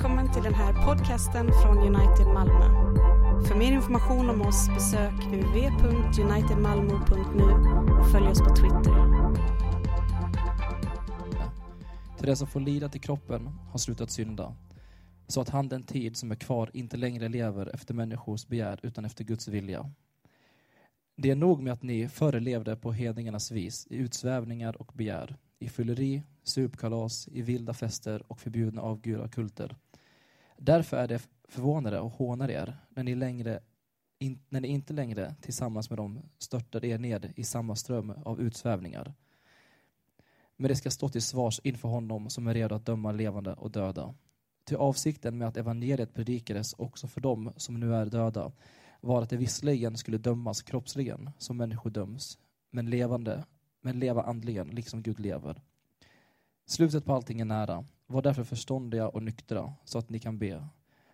Välkommen till den här podcasten från United Malmö. För mer information om oss besök uv.unitedmalmo.nu och följ oss på Twitter. Till det som får lida till kroppen har slutat synda, så att han den tid som är kvar inte längre lever efter människors begär utan efter Guds vilja. Det är nog med att ni förr levde på hedningarnas vis, i utsvävningar och begär, i fylleri, supkalas, i vilda fester och förbjudna avgudakulter. Därför är det förvånade och hånar er när ni, längre, in, när ni inte längre tillsammans med dem störtar er ned i samma ström av utsvävningar. Men det ska stå till svars inför honom som är redo att döma levande och döda. Till avsikten med att evangeliet predikades också för dem som nu är döda var att det visserligen skulle dömas kroppsligen som människor döms, men levande, men leva andligen liksom Gud lever. Slutet på allting är nära. Var därför förståndiga och nyktra så att ni kan be.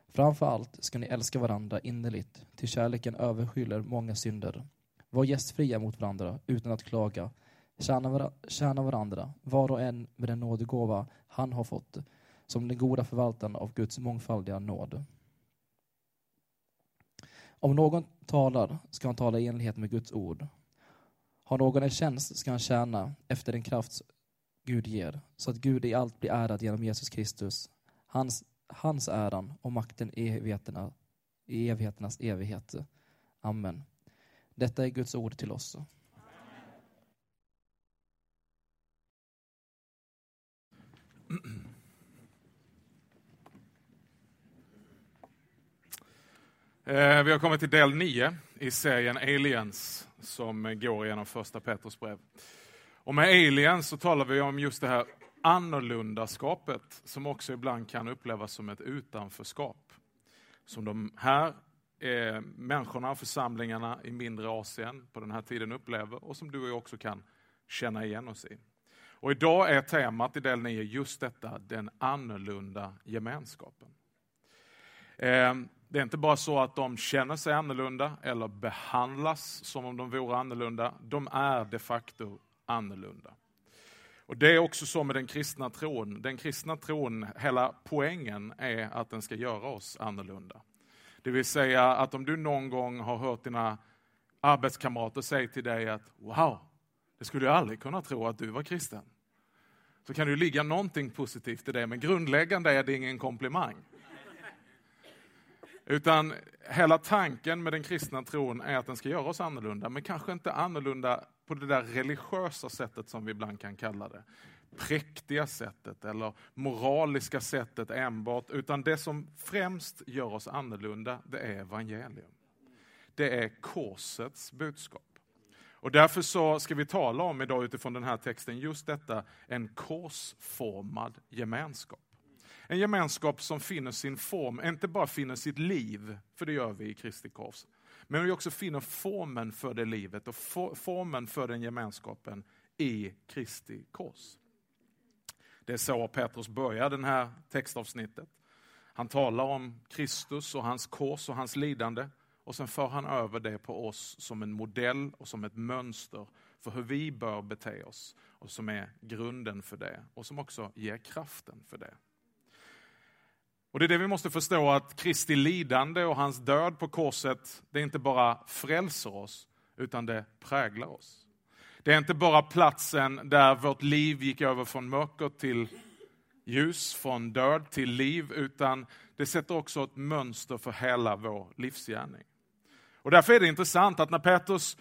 Framför allt ska ni älska varandra innerligt, till kärleken överskyller många synder. Var gästfria mot varandra utan att klaga. Tjäna, var tjäna varandra, var och en med den nådegåva han har fått, som den goda förvaltaren av Guds mångfaldiga nåd. Om någon talar ska han tala i enlighet med Guds ord. Har någon en tjänst ska han tjäna efter den kraft Gud ger, så att Gud i allt blir ärad genom Jesus Kristus. Hans, hans äran och makten i, evigheterna, i evigheternas evighet. Amen. Detta är Guds ord till oss. Eh, vi har kommit till del 9 i serien Aliens som går genom första Petrus brev. Och med aliens så talar vi om just det här annorlundaskapet som också ibland kan upplevas som ett utanförskap. Som de här eh, människorna och församlingarna i mindre Asien på den här tiden upplever och som du och jag också kan känna igen oss i. Och idag är temat i del 9 just detta, den annorlunda gemenskapen. Eh, det är inte bara så att de känner sig annorlunda eller behandlas som om de vore annorlunda. De är de facto annorlunda. Och Det är också så med den kristna tron. Den kristna tron, hela poängen är att den ska göra oss annorlunda. Det vill säga att om du någon gång har hört dina arbetskamrater säga till dig att wow, det skulle jag aldrig kunna tro att du var kristen. Så kan det ligga någonting positivt i det, men grundläggande är det ingen komplimang. Utan hela tanken med den kristna tron är att den ska göra oss annorlunda, men kanske inte annorlunda på det där religiösa sättet som vi ibland kan kalla det. Präktiga sättet eller moraliska sättet enbart, utan det som främst gör oss annorlunda, det är evangelium. Det är korsets budskap. Och därför så ska vi tala om idag utifrån den här texten just detta, en korsformad gemenskap. En gemenskap som finner sin form, inte bara finner sitt liv, för det gör vi i Kristi kors, men vi också finner formen för det livet och formen för den gemenskapen i Kristi kors. Det är så Petrus börjar det här textavsnittet. Han talar om Kristus och hans kors och hans lidande och sen för han över det på oss som en modell och som ett mönster för hur vi bör bete oss och som är grunden för det och som också ger kraften för det. Och Det är det vi måste förstå, att Kristi lidande och hans död på korset, det inte bara frälser oss, utan det präglar oss. Det är inte bara platsen där vårt liv gick över från mörker till ljus, från död till liv, utan det sätter också ett mönster för hela vår livsgärning. Och därför är det intressant att när Petrus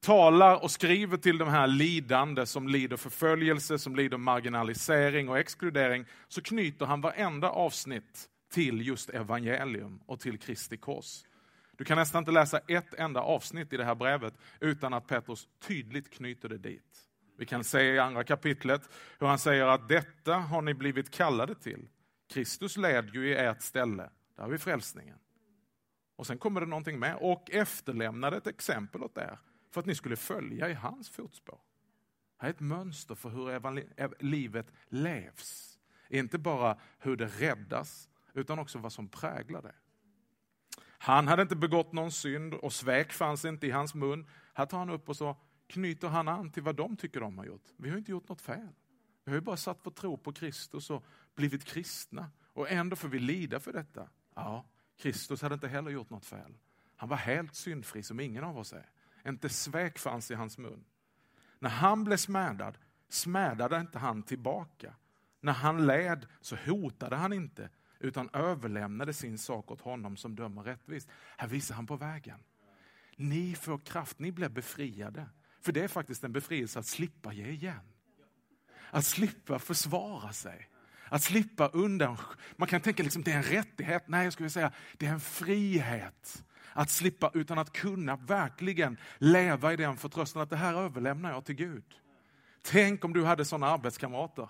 talar och skriver till de här lidande som lider förföljelse, som lider marginalisering och exkludering, så knyter han varenda avsnitt till just evangelium och till Kristi kors. Du kan nästan inte läsa ett enda avsnitt i det här brevet utan att Petrus tydligt knyter det dit. Vi kan se i andra kapitlet hur han säger att detta har ni blivit kallade till. Kristus led ju i ert ställe. Där har vi frälsningen. Och sen kommer det någonting med och efterlämnade ett exempel åt er för att ni skulle följa i hans fotspår. Det här är ett mönster för hur livet levs. Inte bara hur det räddas, utan också vad som präglar det. Han hade inte begått någon synd och svek fanns inte i hans mun. Här tar han upp och så knyter han an till vad de tycker de har gjort. Vi har inte gjort något fel. Vi har ju bara satt vår tro på Kristus och blivit kristna Och ändå får vi lida för detta. Ja, Kristus hade inte heller gjort något fel. Han var helt syndfri som ingen av oss är. Inte svek fanns i hans mun. När han blev smädad, smädade inte han tillbaka. När han led så hotade han inte, utan överlämnade sin sak åt honom som dömer rättvist. Här visar han på vägen. Ni får kraft, ni blir befriade. För det är faktiskt en befrielse att slippa ge igen. Att slippa försvara sig. Att slippa undan. Man kan tänka liksom det är en rättighet. Nej, jag skulle säga det är en frihet. Att slippa utan att kunna verkligen leva i den förtröstan att det här överlämnar jag till Gud. Tänk om du hade sådana arbetskamrater.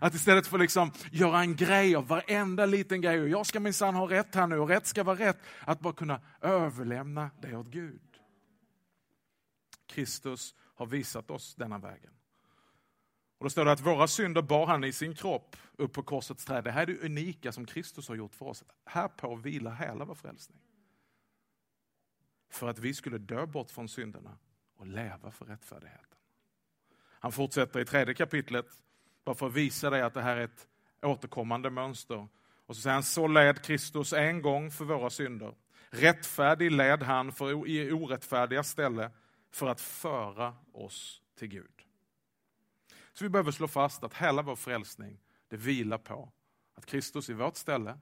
Att istället för liksom göra en grej av varenda liten grej, och jag ska minsann ha rätt här nu och rätt ska vara rätt, att bara kunna överlämna det åt Gud. Kristus har visat oss denna vägen. Och då står det att våra synder bar han i sin kropp upp på korsets träd. Det här är det unika som Kristus har gjort för oss. Här på vilar hela vår frälsning. För att vi skulle dö bort från synderna och leva för rättfärdigheten. Han fortsätter i tredje kapitlet, bara för att visa dig att det här är ett återkommande mönster. Och så säger han, så led Kristus en gång för våra synder. Rättfärdig led han för i orättfärdiga ställe för att föra oss till Gud. Så vi behöver slå fast att hela vår frälsning, det vilar på att Kristus i vårt ställe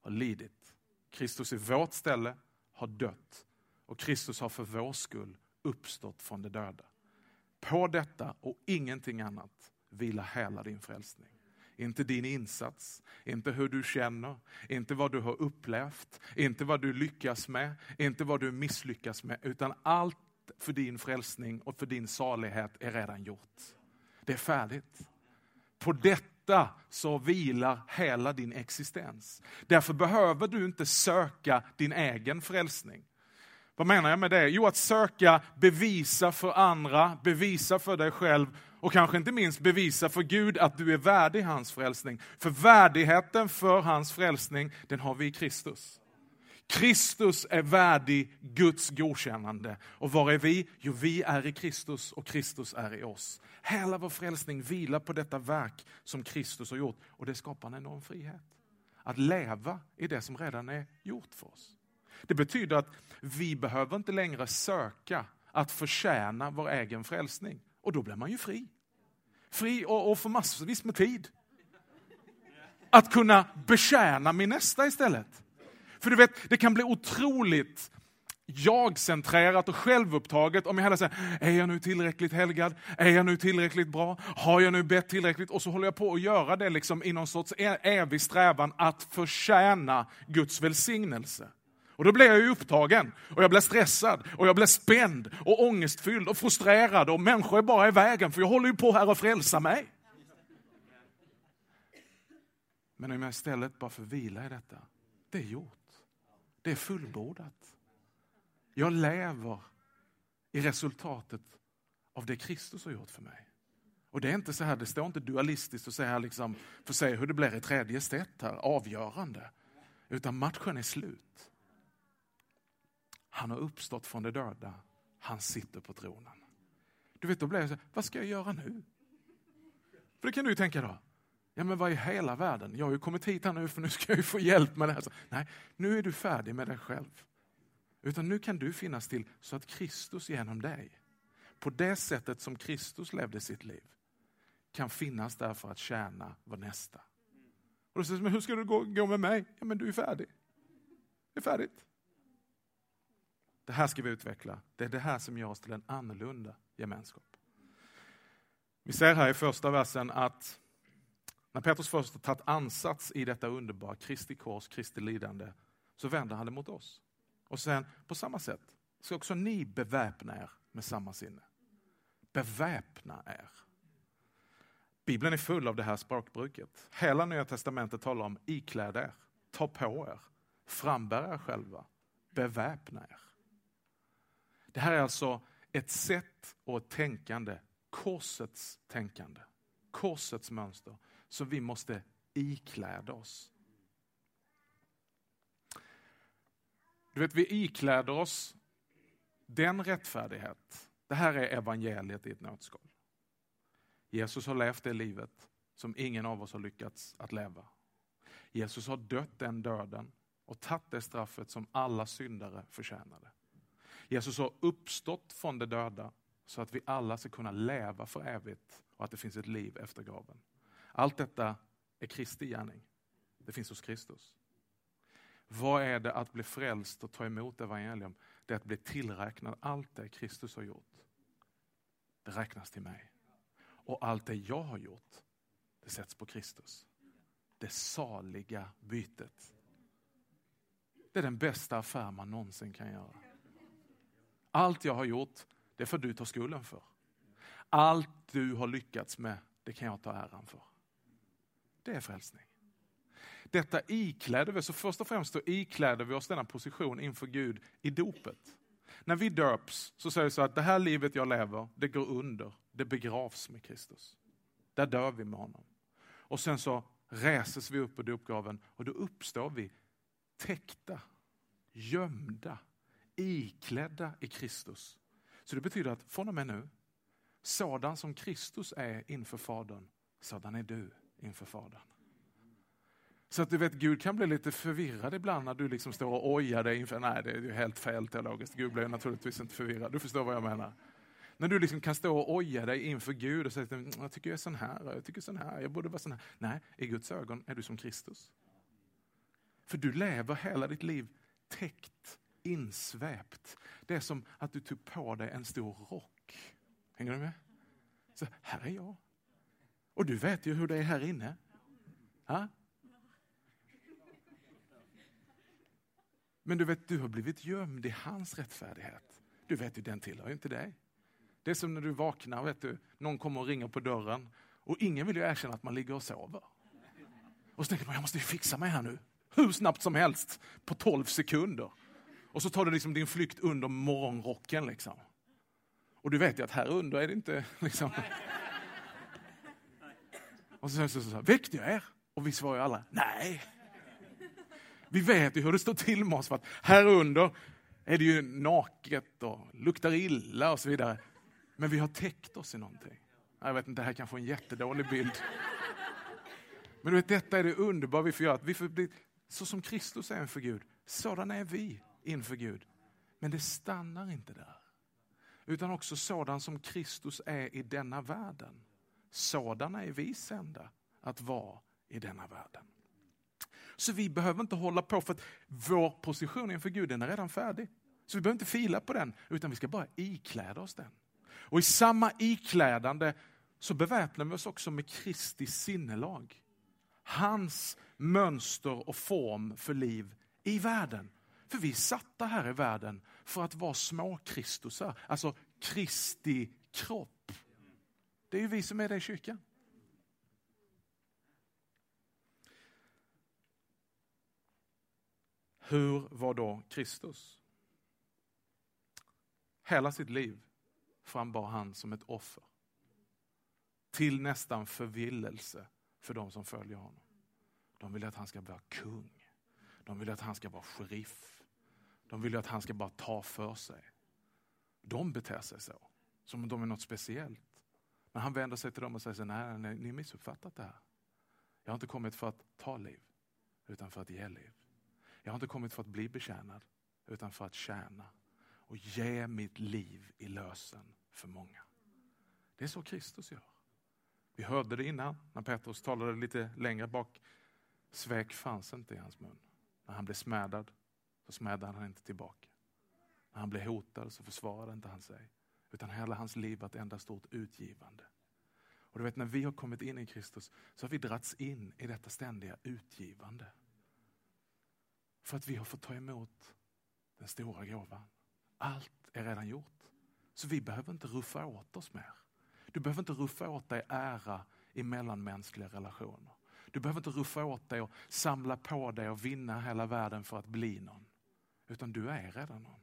har lidit. Kristus i vårt ställe har dött. Och Kristus har för vår skull uppstått från de döda. På detta och ingenting annat vilar hela din frälsning. Inte din insats, inte hur du känner, inte vad du har upplevt, inte vad du lyckas med, inte vad du misslyckas med, utan allt för din frälsning och för din salighet är redan gjort. Det är färdigt. På detta så vilar hela din existens. Därför behöver du inte söka din egen frälsning. Vad menar jag med det? Jo, att söka bevisa för andra, bevisa för dig själv och kanske inte minst bevisa för Gud att du är värdig hans frälsning. För värdigheten för hans frälsning, den har vi i Kristus. Kristus är värdig Guds godkännande. Och var är vi? Jo, vi är i Kristus och Kristus är i oss. Hela vår frälsning vilar på detta verk som Kristus har gjort och det skapar en enorm frihet. Att leva i det som redan är gjort för oss. Det betyder att vi behöver inte längre söka att förtjäna vår egen frälsning. Och då blir man ju fri. Fri och, och får massvis med tid. Att kunna betjäna min nästa istället. För du vet, det kan bli otroligt jag-centrerat och självupptaget om jag hela säger, är jag nu tillräckligt helgad? Är jag nu tillräckligt bra? Har jag nu bett tillräckligt? Och så håller jag på att göra det liksom i någon sorts e- evig strävan att förtjäna Guds välsignelse. Och då blir jag ju upptagen och jag blir stressad och jag blir spänd och ångestfylld och frustrerad och människor är bara i vägen för jag håller ju på här och frälsa mig. Men om jag istället bara får vila i detta, det är gjort. Det är fullbordat. Jag lever i resultatet av det Kristus har gjort för mig. Och det är inte så här, det står inte dualistiskt och säger liksom, för se hur det blir i tredje set här, avgörande. Utan matchen är slut. Han har uppstått från de döda. Han sitter på tronen. Du vet, då blir jag så vad ska jag göra nu? För det kan du ju tänka då. Ja, men vad i hela världen? Jag har ju kommit hit här nu för nu ska jag ju få hjälp med det här. Så, nej, nu är du färdig med dig själv. Utan nu kan du finnas till så att Kristus genom dig, på det sättet som Kristus levde sitt liv, kan finnas där för att tjäna vår nästa. Och då säger men hur ska du gå, gå med mig? Ja, men du är färdig. Det är färdigt. Det här ska vi utveckla. Det är det här som gör oss till en annorlunda gemenskap. Vi ser här i första versen att när Petrus först har tagit ansats i detta underbara, Kristi kors, Kristi lidande, så vänder han det mot oss. Och sen på samma sätt ska också ni beväpna er med samma sinne. Beväpna er. Bibeln är full av det här språkbruket. Hela Nya Testamentet talar om ikläd er, ta på er, frambär er själva, beväpna er. Det här är alltså ett sätt och ett tänkande, korsets tänkande, korsets mönster, som vi måste ikläda oss. Du vet, vi ikläder oss den rättfärdighet. Det här är evangeliet i ett nötskal. Jesus har levt det livet som ingen av oss har lyckats att leva. Jesus har dött den döden och tagit det straffet som alla syndare förtjänade. Jesus har uppstått från de döda så att vi alla ska kunna leva för evigt och att det finns ett liv efter graven. Allt detta är Kristi gärning. Det finns hos Kristus. Vad är det att bli frälst och ta emot evangelium? Det är att bli tillräknad allt det Kristus har gjort. Det räknas till mig. Och allt det jag har gjort, det sätts på Kristus. Det saliga bytet. Det är den bästa affär man någonsin kan göra. Allt jag har gjort, det får du ta skulden för. Allt du har lyckats med, det kan jag ta äran för. Det är frälsning. Detta ikläder vi, så först och främst då ikläder vi oss denna position inför Gud i dopet. När vi döps så säger vi så att det här livet jag lever, det går under, det begravs med Kristus. Där dör vi med honom. Och sen så reses vi upp ur dopgraven och då uppstår vi täckta, gömda, iklädda i Kristus. Så det betyder att från och med nu, sådan som Kristus är inför Fadern, sådan är du inför Fadern. Så att du vet, Gud kan bli lite förvirrad ibland när du liksom står och ojar dig inför, nej det är ju helt fel teologiskt, Gud blir naturligtvis inte förvirrad, du förstår vad jag menar. När du liksom kan stå och oja dig inför Gud och säga, mm, jag tycker jag är sån här, jag tycker sån här, jag borde vara sån här. Nej, i Guds ögon är du som Kristus. För du lever hela ditt liv täckt, insväpt. Det är som att du tog på dig en stor rock. Hänger du med? Så här är jag. Och du vet ju hur det är här inne. Ha? Men du vet, du har blivit gömd i hans rättfärdighet. Du vet ju, den tillhör ju inte dig. Det är som när du vaknar, vet du, någon kommer och ringer på dörren och ingen vill ju erkänna att man ligger och sover. Och så tänker man, jag måste ju fixa mig här nu. Hur snabbt som helst, på 12 sekunder. Och så tar du liksom din flykt under morgonrocken. Liksom. Och du vet ju att här under är det inte... Liksom. Och så säger så, så, så, väckte jag er? Och vi svarar alla, nej. Vi vet ju hur det står till med oss, för att här under är det ju naket och luktar illa och så vidare. Men vi har täckt oss i någonting. Jag vet inte, det här kanske är en jättedålig bild. Men du vet, detta är det underbara vi får göra. vi får bli så som Kristus är inför Gud, sådana är vi inför Gud. Men det stannar inte där. Utan också sådan som Kristus är i denna världen. Sådana är vi sända att vara i denna världen. Så vi behöver inte hålla på för att vår position inför Gud den är redan färdig. Så vi behöver inte fila på den, utan vi ska bara ikläda oss den. Och i samma iklädande så beväpnar vi oss också med Kristi sinnelag. Hans mönster och form för liv i världen. För vi är satta här i världen för att vara små Kristusar, alltså Kristi kropp. Det är ju vi som är det i kyrkan. Hur var då Kristus? Hela sitt liv frambar han som ett offer. Till nästan förvillelse för de som följer honom. De vill att han ska vara kung. De vill att han ska vara sheriff. De vill att han ska bara ta för sig. De beter sig så, som om de är något speciellt. Men han vänder sig till dem och säger, nej, nej, ni har missuppfattat det här. Jag har inte kommit för att ta liv, utan för att ge liv. Jag har inte kommit för att bli betjänad, utan för att tjäna och ge mitt liv i lösen för många. Det är så Kristus gör. Vi hörde det innan när Petrus talade lite längre bak. Svek fanns inte i hans mun. När han blev smädad så smädade han inte tillbaka. När han blev hotad så försvarade inte han sig. Utan hela hans liv var ett enda stort utgivande. Och du vet när vi har kommit in i Kristus så har vi dragits in i detta ständiga utgivande. För att vi har fått ta emot den stora gåvan. Allt är redan gjort. Så vi behöver inte ruffa åt oss mer. Du behöver inte ruffa åt dig ära i mellanmänskliga relationer. Du behöver inte ruffa åt dig och samla på dig och vinna hela världen för att bli någon. Utan du är redan någon.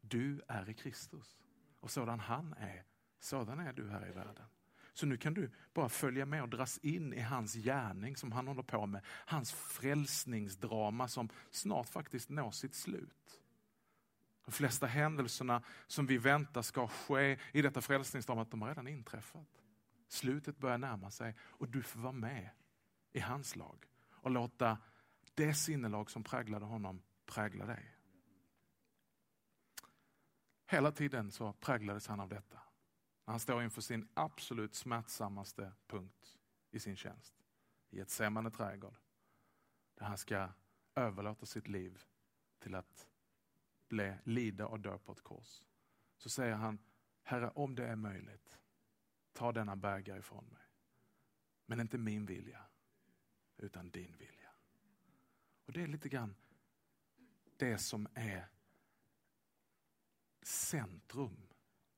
Du är i Kristus. Och sådan han är, sådan är du här i världen. Så nu kan du bara följa med och dras in i hans gärning som han håller på med. Hans frälsningsdrama som snart faktiskt når sitt slut. De flesta händelserna som vi väntar ska ske i detta frälsningsdrama, de har redan inträffat. Slutet börjar närma sig och du får vara med i hans lag. och låta det sinnelag som präglade honom prägla dig. Hela tiden så präglades han av detta. Han står inför sin absolut smärtsammaste punkt i sin tjänst. I ett sämmande trädgård. Där han ska överlåta sitt liv till att bli, lida och dö på ett kors. Så säger han, Herre om det är möjligt, ta denna bägare ifrån mig. Men inte min vilja, utan din vilja. Och Det är lite grann det som är centrum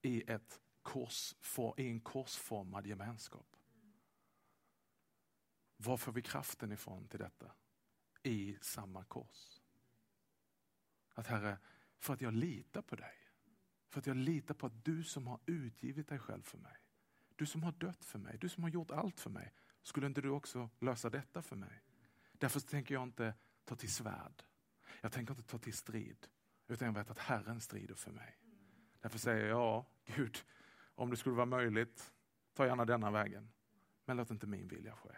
i, ett kors, i en korsformad gemenskap. Var får vi kraften ifrån till detta? I samma kors. Att Herre, för att jag litar på dig. För att jag litar på att du som har utgivit dig själv för mig. Du som har dött för mig, du som har gjort allt för mig. Skulle inte du också lösa detta för mig? Därför tänker jag inte ta till svärd. Jag tänker inte ta till strid. Utan jag vet att Herren strider för mig. Därför säger jag, ja, Gud, om det skulle vara möjligt, ta gärna denna vägen. Men låt inte min vilja ske.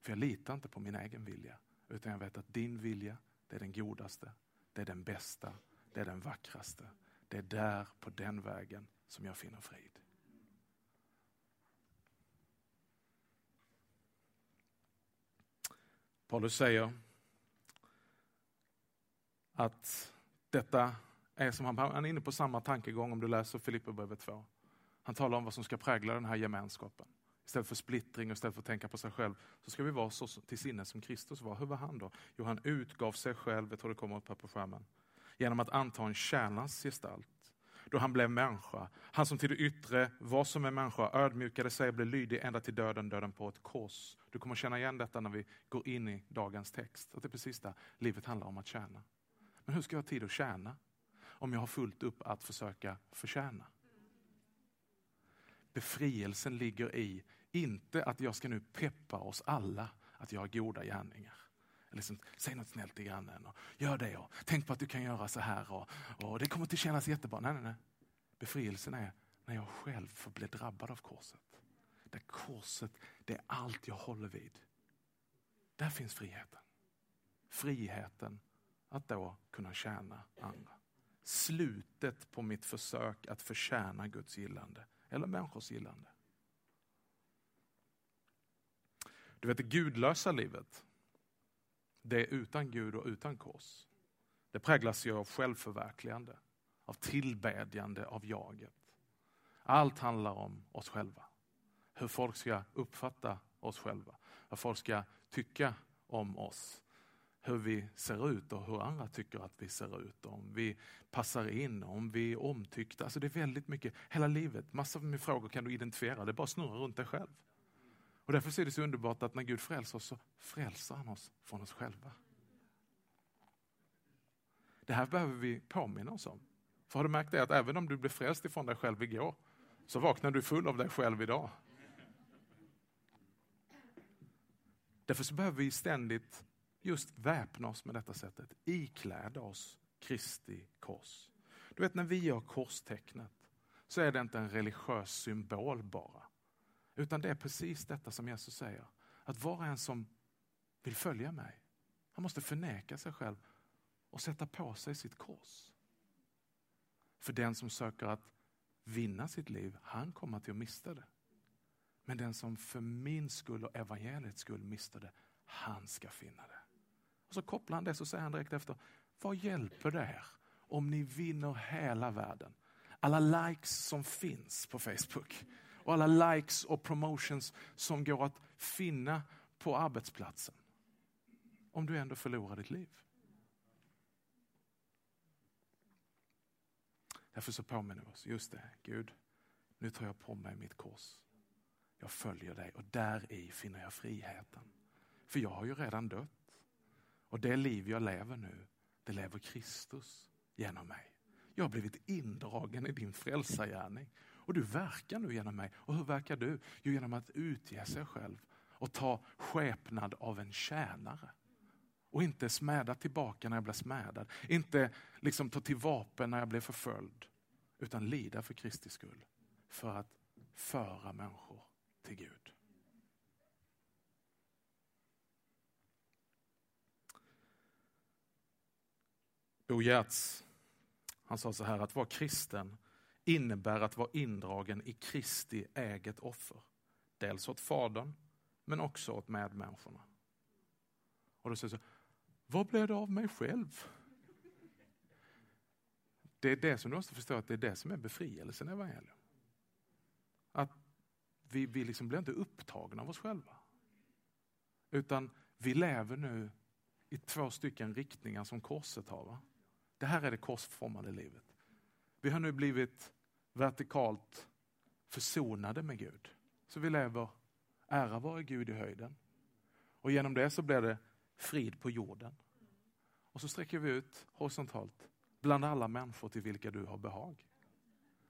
För jag litar inte på min egen vilja. Utan jag vet att din vilja, det är den godaste, det är den bästa, det är den vackraste. Det är där, på den vägen, som jag finner frid. Paulus säger att detta är som han, han är inne på samma tankegång om du läser Filipperbrevet 2. Han talar om vad som ska prägla den här gemenskapen. Istället för splittring och istället för att tänka på sig själv så ska vi vara så till sinnes som Kristus var. Hur var han då? Jo, han utgav sig själv, jag tror det kommer upp här på skärmen, genom att anta en kärnans gestalt. Då han blev människa. Han som till det yttre var som en människa, ödmjukade sig och blev lydig ända till döden, döden på ett kors. Du kommer känna igen detta när vi går in i dagens text. Att det är precis det livet handlar om att tjäna. Men hur ska jag ha tid att tjäna? Om jag har fullt upp att försöka förtjäna. Befrielsen ligger i, inte att jag ska nu peppa oss alla att göra goda gärningar. Liksom, säg något snällt till grannen och gör det och tänk på att du kan göra så här och, och det kommer att kännas jättebra. Nej, nej, nej. Befrielsen är när jag själv får bli drabbad av korset. Där korset, det är allt jag håller vid. Där finns friheten. Friheten att då kunna tjäna andra. Slutet på mitt försök att förtjäna Guds gillande eller människors gillande. Du vet det gudlösa livet, det är utan Gud och utan kors. Det präglas ju av självförverkligande, av tillbedjande av jaget. Allt handlar om oss själva. Hur folk ska uppfatta oss själva. Vad folk ska tycka om oss. Hur vi ser ut och hur andra tycker att vi ser ut. Om vi passar in, om vi är omtyckta. Alltså det är väldigt mycket, hela livet, massor med frågor kan du identifiera. Det bara snurrar runt dig själv. Och därför är det så underbart att när Gud frälser oss så frälser han oss från oss själva. Det här behöver vi påminna oss om. För har du märkt det att även om du blev frälst ifrån dig själv igår så vaknar du full av dig själv idag. Därför så behöver vi ständigt just väpna oss med detta sättet. Ikläda oss Kristi kors. Du vet när vi gör korstecknet så är det inte en religiös symbol bara. Utan det är precis detta som Jesus säger. Att var och en som vill följa mig, han måste förneka sig själv och sätta på sig sitt kors. För den som söker att vinna sitt liv, han kommer till att mista det. Men den som för min skull och evangeliets skull mister det, han ska finna det. Och så kopplar han det så säger han direkt efter, vad hjälper det er om ni vinner hela världen? Alla likes som finns på Facebook och alla likes och promotions som går att finna på arbetsplatsen. Om du ändå förlorar ditt liv. Därför så påminner vi oss, just det, Gud, nu tar jag på mig mitt kors. Jag följer dig och där i finner jag friheten. För jag har ju redan dött. Och det liv jag lever nu, det lever Kristus genom mig. Jag har blivit indragen i din frälsargärning. Och du verkar nu genom mig. Och hur verkar du? Jo, genom att utge sig själv och ta skepnad av en tjänare. Och inte smäda tillbaka när jag blir smädad. Inte liksom ta till vapen när jag blir förföljd. Utan lida för Kristi skull. För att föra människor till Gud. Bo Gertz han sa så här att vara kristen innebär att vara indragen i Kristi eget offer. Dels åt Fadern, men också åt medmänniskorna. Och då säger så, vad blev det av mig själv? Det är det som du måste förstå, att det är det som är befrielsen i evangelium. Att vi, vi liksom blir inte upptagna av oss själva. Utan vi lever nu i två stycken riktningar som korset har. Va? Det här är det korsformade livet. Vi har nu blivit vertikalt försonade med Gud. Så vi lever, ära vare Gud i höjden. Och genom det så blir det frid på jorden. Och så sträcker vi ut horisontalt bland alla människor till vilka du har behag.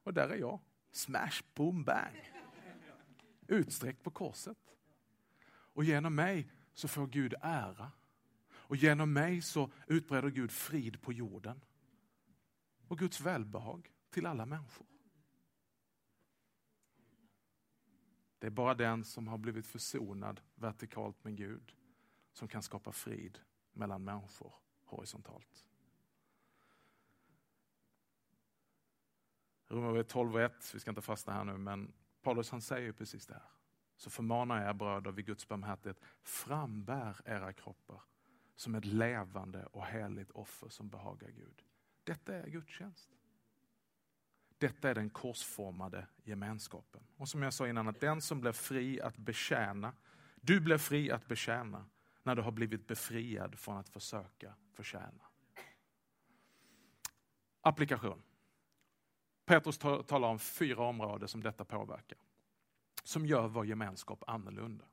Och där är jag. Smash, boom, bang. Utsträckt på korset. Och genom mig så får Gud ära. Och genom mig så utbreder Gud frid på jorden. Och Guds välbehag till alla människor. Det är bara den som har blivit försonad vertikalt med Gud som kan skapa frid mellan människor horisontalt. Romarbrevet 12 och 1, vi ska inte fastna här nu, men Paulus han säger ju precis det här. Så förmanar jag bröder vid Guds barmhärtighet, frambär era kroppar som ett levande och heligt offer som behagar Gud. Detta är gudstjänst. Detta är den korsformade gemenskapen. Och som jag sa innan, att den som blir fri att betjäna, du blir fri att betjäna när du har blivit befriad från att försöka förtjäna. Applikation. Petrus talar om fyra områden som detta påverkar. Som gör vår gemenskap annorlunda.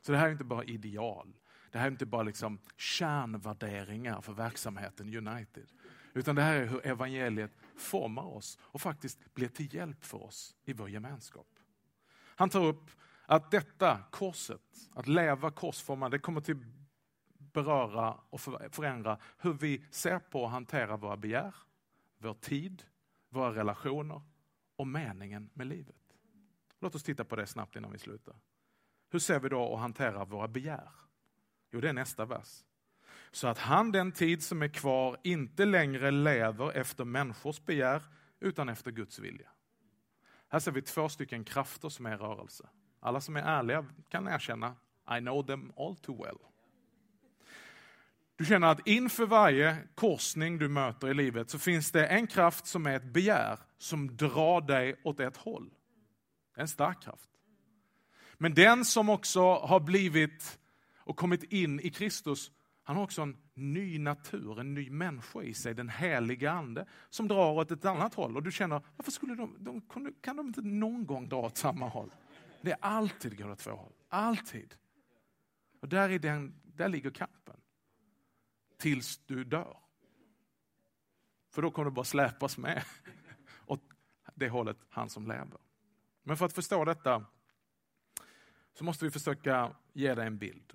Så det här är inte bara ideal. Det här är inte bara liksom kärnvärderingar för verksamheten United. Utan det här är hur evangeliet formar oss och faktiskt blir till hjälp för oss i vår gemenskap. Han tar upp att detta korset, att leva korsformat, det kommer till beröra och förändra hur vi ser på och hanterar våra begär, vår tid, våra relationer och meningen med livet. Låt oss titta på det snabbt innan vi slutar. Hur ser vi då och hanterar våra begär? Jo, det är nästa vers. Så att han den tid som är kvar inte längre lever efter människors begär utan efter Guds vilja. Här ser vi två stycken krafter som är i rörelse. Alla som är ärliga kan erkänna I know them all too well. Du känner att inför varje korsning du möter i livet så finns det en kraft som är ett begär som drar dig åt ett håll. En stark kraft. Men den som också har blivit och kommit in i Kristus, han har också en ny natur, en ny människa i sig, den heliga ande, som drar åt ett annat håll. Och du känner, varför skulle de, de kan de inte någon gång dra åt samma håll? Det är alltid går åt två håll, alltid. Och där, är den, där ligger kampen tills du dör. För då kommer du bara släpas med åt det hållet, han som lever. Men för att förstå detta så måste vi försöka ge dig en bild.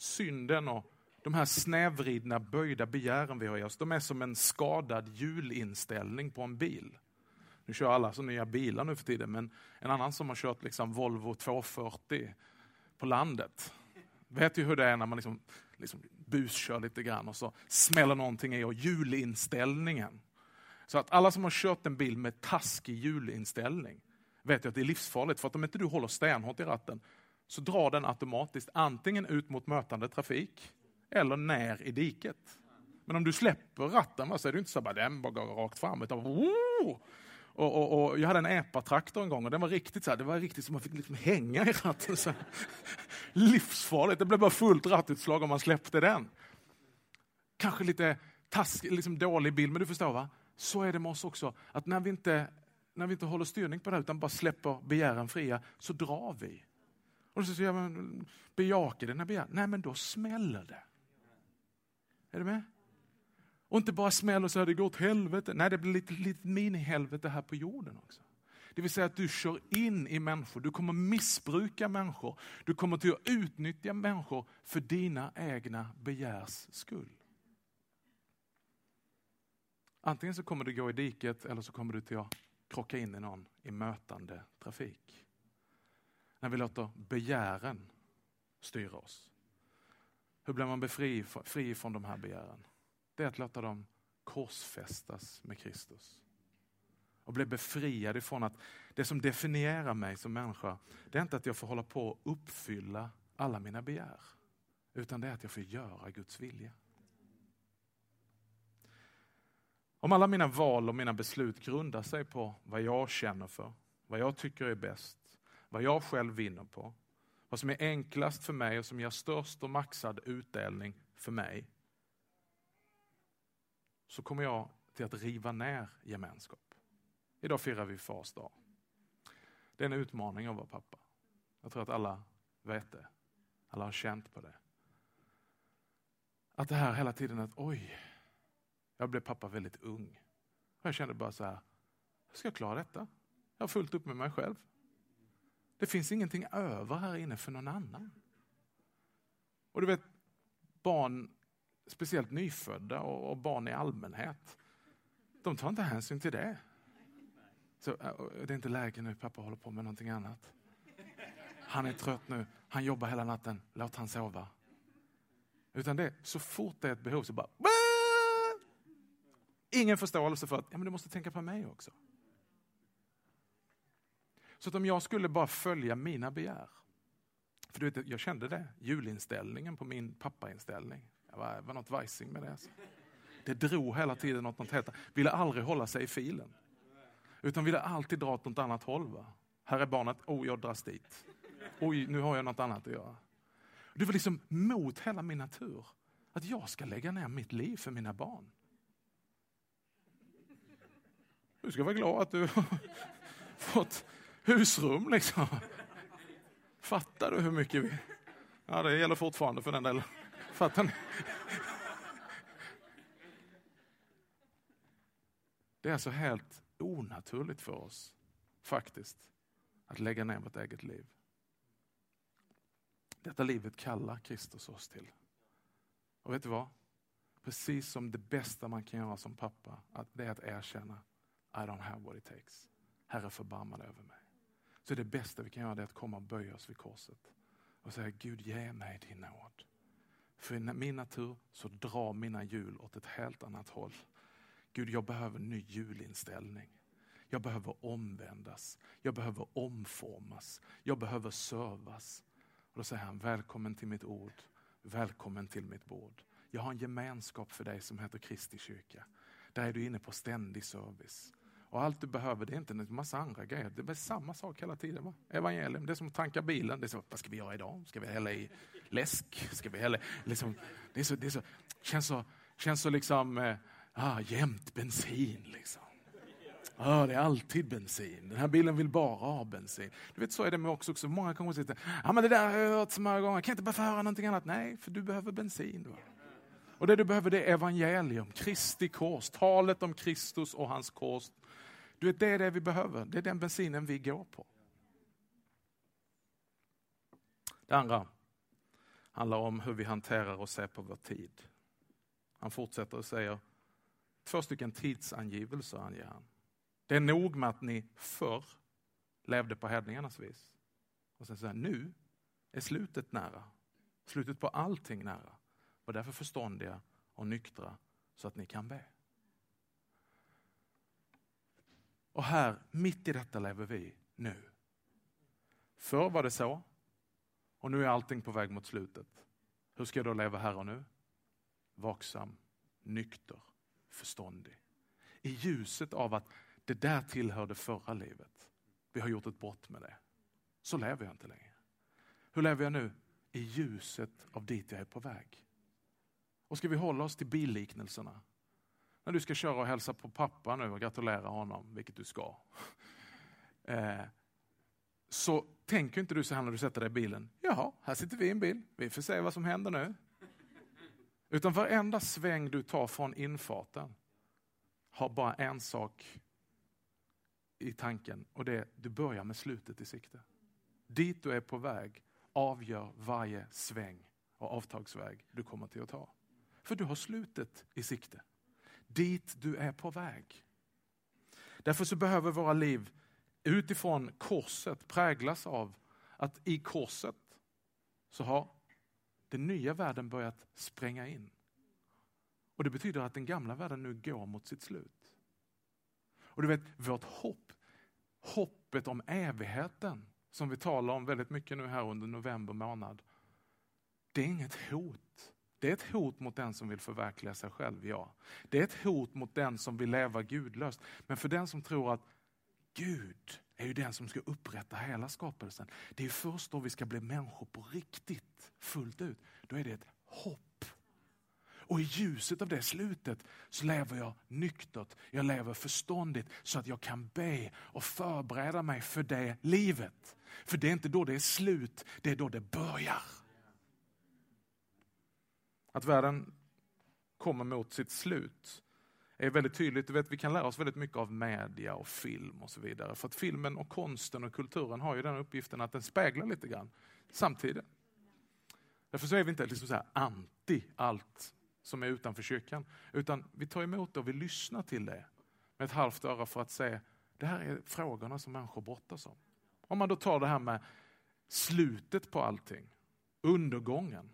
Synden och de här snävridna, böjda begären vi har i oss, de är som en skadad hjulinställning på en bil. Nu kör alla så nya bilar nu för tiden, men en annan som har kört liksom Volvo 240 på landet vet ju hur det är när man liksom, liksom buskör lite grann och så smäller någonting i och hjulinställningen. Så att alla som har kört en bil med taskig hjulinställning vet ju att det är livsfarligt, för att om inte du håller stenhårt i ratten så drar den automatiskt antingen ut mot mötande trafik eller ner i diket. Men om du släpper ratten så är det inte så att den bara går rakt fram, utan oh! och, och, och, jag hade en epatraktor en gång och den var riktigt så här, det var riktigt som man fick liksom hänga i ratten. Så Livsfarligt, det blev bara fullt rattutslag om man släppte den. Kanske lite task, liksom dålig bild, men du förstår va? Så är det med oss också, att när vi inte, när vi inte håller styrning på det här utan bara släpper begären fria, så drar vi. Och så säger man, bejakar den här begäran? Nej, men då smäller det. Är du med? Och inte bara smäller så här, det går åt helvete. Nej, det blir lite, lite mini-helvete här på jorden också. Det vill säga att du kör in i människor, du kommer missbruka människor, du kommer till att utnyttja människor för dina egna begärs skull. Antingen så kommer du gå i diket eller så kommer du till att krocka in i någon i mötande trafik. När vi låter begären styra oss. Hur blir man befri, fri från de här begären? Det är att låta dem korsfästas med Kristus. Och bli befriad ifrån att det som definierar mig som människa, det är inte att jag får hålla på och uppfylla alla mina begär. Utan det är att jag får göra Guds vilja. Om alla mina val och mina beslut grundar sig på vad jag känner för, vad jag tycker är bäst, vad jag själv vinner på, vad som är enklast för mig och som ger störst och maxad utdelning för mig, så kommer jag till att riva ner gemenskap. Idag firar vi fars dag. Det är en utmaning att vara pappa. Jag tror att alla vet det. Alla har känt på det. Att det här hela tiden att oj, jag blev pappa väldigt ung. Och jag kände bara så här, hur ska jag klara detta? Jag har fullt upp med mig själv. Det finns ingenting över här inne för någon annan. Och du vet, barn, speciellt nyfödda och barn i allmänhet, de tar inte hänsyn till det. Så, äh, det är inte läge nu, pappa håller på med någonting annat. Han är trött nu, han jobbar hela natten, låt han sova. Utan det, så fort det är ett behov så bara... Ingen förståelse för att ja, men du måste tänka på mig också. Så att om jag skulle bara följa mina begär. För du vet, jag kände det, julinställningen på min pappainställning. Det var, var något vajsing med det. Alltså. Det drog hela tiden åt något helt Ville aldrig hålla sig i filen. Utan ville alltid dra åt något annat håll. Va? Här är barnet, oh jag dras dit. Oj, nu har jag något annat att göra. Det var liksom mot hela min natur. Att jag ska lägga ner mitt liv för mina barn. Du ska vara glad att du har fått husrum liksom. Fattar du hur mycket vi... Ja, det gäller fortfarande för den delen. Fattar ni? Det är alltså helt onaturligt för oss, faktiskt, att lägga ner vårt eget liv. Detta livet kallar Kristus oss till. Och vet du vad? Precis som det bästa man kan göra som pappa, att det är att erkänna I don't have what it takes. Herre förbarma dig över mig. Så det bästa vi kan göra är att komma och böja oss vid korset och säga Gud ge mig din nåd. För i min natur så drar mina hjul åt ett helt annat håll. Gud, jag behöver en ny julinställning. Jag behöver omvändas. Jag behöver omformas. Jag behöver servas. Och då säger han, välkommen till mitt ord. Välkommen till mitt bord. Jag har en gemenskap för dig som heter Kristi kyrka. Där är du inne på ständig service. Och allt du behöver det är inte en massa andra grejer. Det är samma sak hela tiden. Va? Evangelium, det är som att tanka bilen. Det är så, vad ska vi göra idag? Ska vi hälla i läsk? Ska vi hälla, liksom, det är så, det är så, känns så, känns så liksom, eh, ah, jämt bensin. Liksom. Ah, det är alltid bensin. Den här bilen vill bara ha bensin. Du vet, så är det med också. också. Många kommer sitta, ah, men det där har jag hört så många gånger. Jag kan inte bara få höra någonting annat. Nej, för du behöver bensin. Va? Och det du behöver det är evangelium, Kristi kors, talet om Kristus och hans kors. Du vet, det är det vi behöver. Det är den bensinen vi går på. Det andra handlar om hur vi hanterar och ser på vår tid. Han fortsätter och säger, två stycken tidsangivelser anger han. Det är nog med att ni förr levde på hedningarnas vis. Och sen säger nu är slutet nära. Slutet på allting nära. Var därför förståndiga och nyktra så att ni kan be. Och här, mitt i detta lever vi nu. Förr var det så. Och nu är allting på väg mot slutet. Hur ska jag då leva här och nu? Vaksam, nykter, förståndig. I ljuset av att det där tillhörde förra livet. Vi har gjort ett brott med det. Så lever jag inte längre. Hur lever jag nu? I ljuset av dit jag är på väg. Och ska vi hålla oss till billiknelserna? När du ska köra och hälsa på pappa nu och gratulera honom, vilket du ska. Eh, så tänker inte du så här när du sätter dig i bilen. Jaha, här sitter vi i en bil. Vi får se vad som händer nu. Utan varenda sväng du tar från infarten har bara en sak i tanken och det är du börjar med slutet i sikte. Dit du är på väg avgör varje sväng och avtagsväg du kommer till att ta. För du har slutet i sikte. Dit du är på väg. Därför så behöver våra liv utifrån korset präglas av att i korset så har den nya världen börjat spränga in. Och det betyder att den gamla världen nu går mot sitt slut. Och du vet, vårt hopp, hoppet om evigheten, som vi talar om väldigt mycket nu här under november månad, det är inget hot. Det är ett hot mot den som vill förverkliga sig själv, ja. Det är ett hot mot den som vill leva gudlöst. Men för den som tror att Gud är ju den som ska upprätta hela skapelsen. Det är först då vi ska bli människor på riktigt, fullt ut. Då är det ett hopp. Och i ljuset av det slutet så lever jag nyktert, jag lever förståndigt så att jag kan be och förbereda mig för det livet. För det är inte då det är slut, det är då det börjar. Att världen kommer mot sitt slut är väldigt tydligt. Du vet, vi kan lära oss väldigt mycket av media och film och så vidare. För att filmen och konsten och kulturen har ju den uppgiften att den speglar lite grann samtiden. Därför så är vi inte liksom så anti allt som är utanför kyrkan. Utan vi tar emot det och vi lyssnar till det med ett halvt öra för att se, det här är frågorna som människor brottas om. Om man då tar det här med slutet på allting, undergången.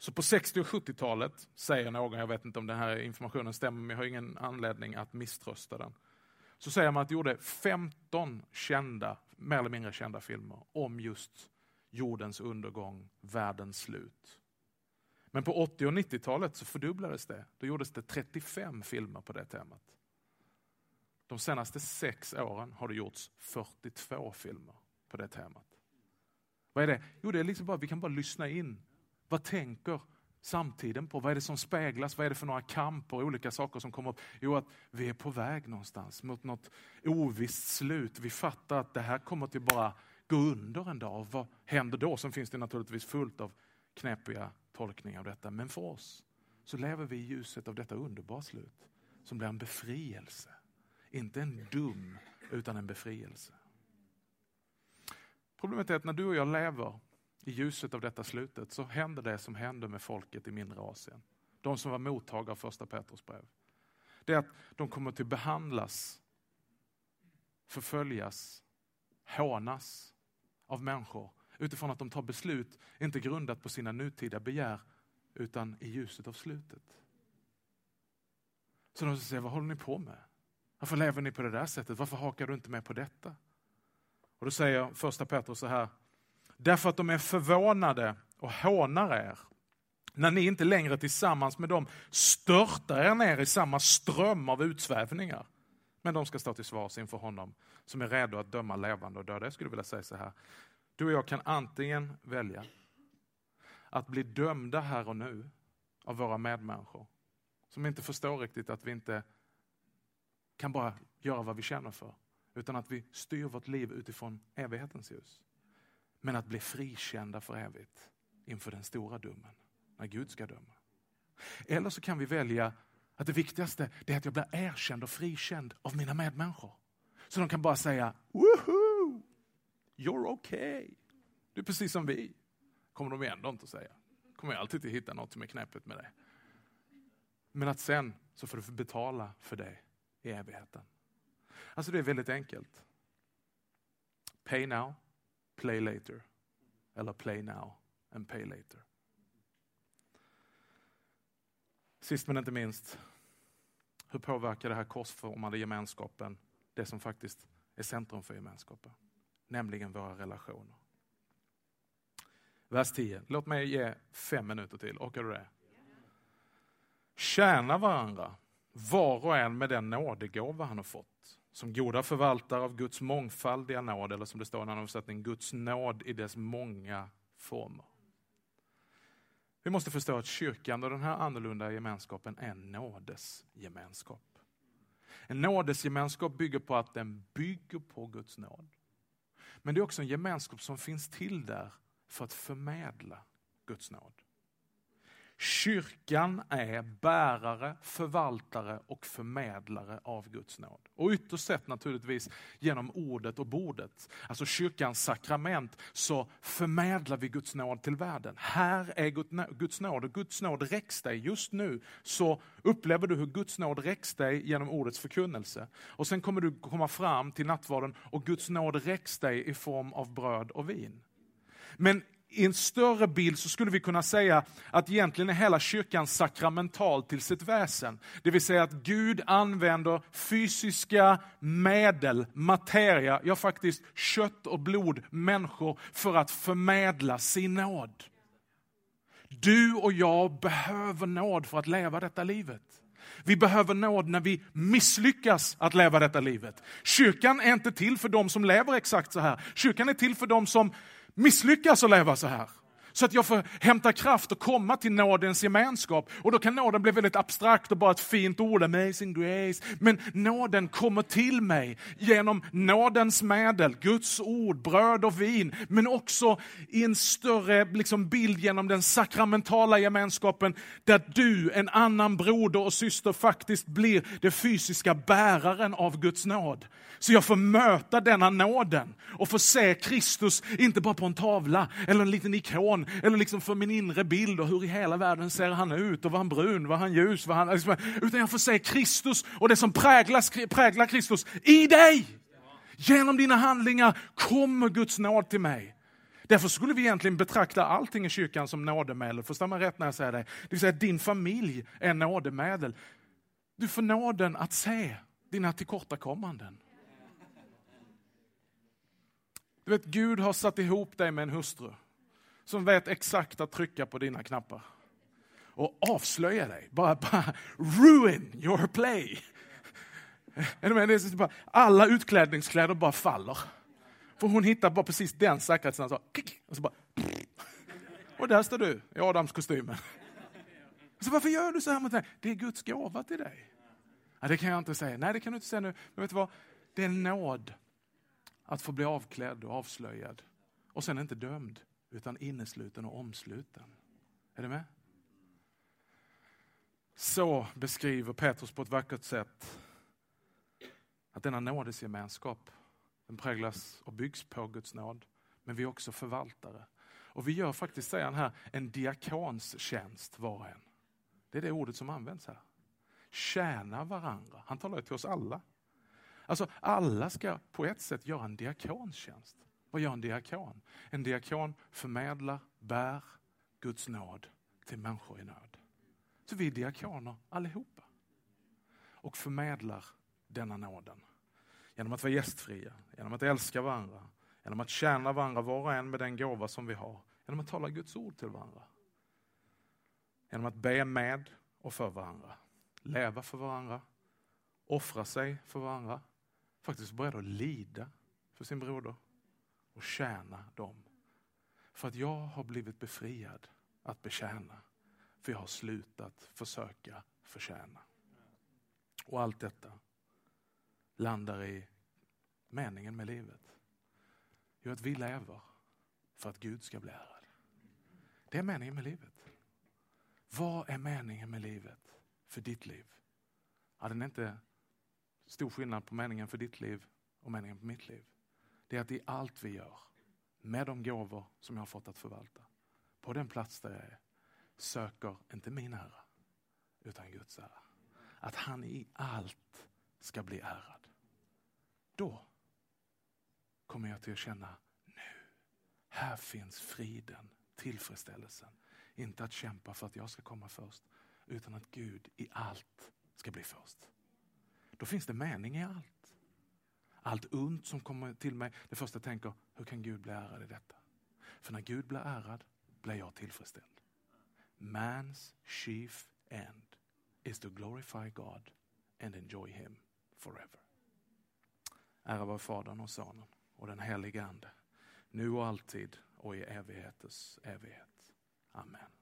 Så på 60 och 70-talet, säger någon, jag vet inte om den här informationen stämmer, men jag har ingen anledning att misströsta den. Så säger man att det gjorde 15 kända, mer eller mindre kända filmer om just jordens undergång, världens slut. Men på 80 och 90-talet så fördubblades det. Då gjordes det 35 filmer på det temat. De senaste sex åren har det gjorts 42 filmer på det temat. Vad är det? Jo, det är liksom bara, vi kan bara lyssna in vad tänker samtiden på? Vad är det som speglas? Vad är det för några kamper och olika saker som kommer upp? Jo, att vi är på väg någonstans mot något ovisst slut. Vi fattar att det här kommer till bara gå under en dag. Vad händer då? Sen finns det naturligtvis fullt av knepiga tolkningar av detta. Men för oss så lever vi i ljuset av detta underbara slut som blir en befrielse. Inte en dum, utan en befrielse. Problemet är att när du och jag lever i ljuset av detta slutet så händer det som hände med folket i mindre Asien. De som var mottagare av första Petrus brev. Det är att de kommer att behandlas, förföljas, hånas av människor utifrån att de tar beslut, inte grundat på sina nutida begär, utan i ljuset av slutet. Så de säger, vad håller ni på med? Varför lever ni på det där sättet? Varför hakar du inte med på detta? Och då säger första Petrus så här, därför att de är förvånade och hånar er. När ni inte längre tillsammans med dem störtar er ner i samma ström av utsvävningar. Men de ska stå till svars inför honom som är redo att döma levande och döda. Jag skulle vilja säga så här. Du och jag kan antingen välja att bli dömda här och nu av våra medmänniskor som inte förstår riktigt att vi inte kan bara göra vad vi känner för utan att vi styr vårt liv utifrån evighetens ljus. Men att bli frikända för evigt inför den stora domen, när Gud ska döma. Eller så kan vi välja att det viktigaste är att jag blir erkänd och frikänd av mina medmänniskor. Så de kan bara säga Woohoo! You're okay. Du är precis som vi. kommer de ändå inte att säga. kommer jag alltid att hitta något som är knäppet med det. Men att sen så får du betala för det i evigheten. Alltså det är väldigt enkelt. Pay now, play later. Eller play now and pay later. Sist men inte minst, hur påverkar det här korsformade gemenskapen det som faktiskt är centrum för gemenskapen? Nämligen våra relationer. Vers 10. Låt mig ge fem minuter till. Orkar du det? Tjäna varandra, var och en med den nådegåva han har fått som goda förvaltare av Guds mångfaldiga nåd, eller som det står i en annan översättning, Guds nåd i dess många former. Vi måste förstå att kyrkan och den här annorlunda gemenskapen är en nådesgemenskap. En nådesgemenskap bygger på att den bygger på Guds nåd. Men det är också en gemenskap som finns till där för att förmedla Guds nåd. Kyrkan är bärare, förvaltare och förmedlare av Guds nåd. Och ytterst sett naturligtvis genom ordet och bordet. Alltså kyrkans sakrament så förmedlar vi Guds nåd till världen. Här är Guds nåd och Guds nåd räcks dig. Just nu så upplever du hur Guds nåd räcks dig genom ordets förkunnelse. Och sen kommer du komma fram till nattvarden och Guds nåd räcks dig i form av bröd och vin. Men i en större bild så skulle vi kunna säga att egentligen är hela kyrkan sakramental till sitt väsen. Det vill säga att Gud använder fysiska medel, materia, ja faktiskt kött och blod, människor för att förmedla sin nåd. Du och jag behöver nåd för att leva detta livet. Vi behöver nåd när vi misslyckas att leva detta livet. Kyrkan är inte till för de som lever exakt så här. Kyrkan är till för de som misslyckas att leva så här. Så att jag får hämta kraft och komma till nådens gemenskap. Och då kan nåden bli väldigt abstrakt och bara ett fint ord, amazing grace. Men nåden kommer till mig genom nådens medel, Guds ord, bröd och vin. Men också i en större liksom, bild genom den sakramentala gemenskapen där du, en annan broder och syster faktiskt blir den fysiska bäraren av Guds nåd. Så jag får möta denna nåden och få se Kristus, inte bara på en tavla eller en liten ikon, eller liksom för min inre bild och hur i hela världen ser han ut och var han brun, var han ljus, var han... Liksom, utan jag får se Kristus och det som präglar, präglar Kristus i dig. Genom dina handlingar kommer Guds nåd till mig. Därför skulle vi egentligen betrakta allting i kyrkan som nådemedel. Förstår man rätt när jag säger det? Det vill säga att din familj är nådemedel. Du får nåden att se dina tillkortakommanden. Du vet, Gud har satt ihop dig med en hustru som vet exakt att trycka på dina knappar. Och avslöja dig, bara, bara ruin your play. Alla utklädningskläder bara faller. För hon hittar bara precis den säkerhetsnäten. Och, så bara, och där står du i Adamskostymen. Så varför gör du så här mot mig? Det är Guds gåva till dig. Ja, det kan jag inte säga. Nej, det kan du inte säga nu. Men vet du vad? Det är nåd att få bli avklädd och avslöjad och sen inte dömd utan innesluten och omsluten. Är du med? Så beskriver Petrus på ett vackert sätt att denna nådesgemenskap den präglas och byggs på Guds nåd. Men vi är också förvaltare. Och vi gör faktiskt, säger han här, en diakonstjänst var och en. Det är det ordet som används här. Tjäna varandra. Han talar till oss alla. Alltså alla ska på ett sätt göra en diakonstjänst. Vad gör en diakon? En diakon förmedlar, bär Guds nåd till människor i nöd. Så vi är diakoner allihopa. Och förmedlar denna nåden. Genom att vara gästfria, genom att älska varandra, genom att tjäna varandra var och en med den gåva som vi har. Genom att tala Guds ord till varandra. Genom att be med och för varandra. Leva för varandra. Offra sig för varandra. Faktiskt beredd att lida för sin broder och tjäna dem. För att jag har blivit befriad att betjäna. För jag har slutat försöka förtjäna. Och allt detta landar i meningen med livet. Jo, att vi lever för att Gud ska bli ärad. Det är meningen med livet. Vad är meningen med livet för ditt liv? Ja, den är inte stor skillnad på meningen för ditt liv och meningen för mitt liv det är att i allt vi gör, med de gåvor som jag har fått att förvalta, på den plats där jag är, söker inte min ära, utan Guds ära. Att han i allt ska bli ärad. Då kommer jag till att känna, nu, här finns friden, tillfredsställelsen. Inte att kämpa för att jag ska komma först, utan att Gud i allt ska bli först. Då finns det mening i allt allt ont som kommer till mig, det första jag tänker, hur kan Gud bli ärad i detta? För när Gud blir ärad blir jag tillfredsställd. Man's chief end is to glorify God and enjoy him forever. Ära var Fadern och Sonen och den helige Ande, nu och alltid och i evigheters evighet. Amen.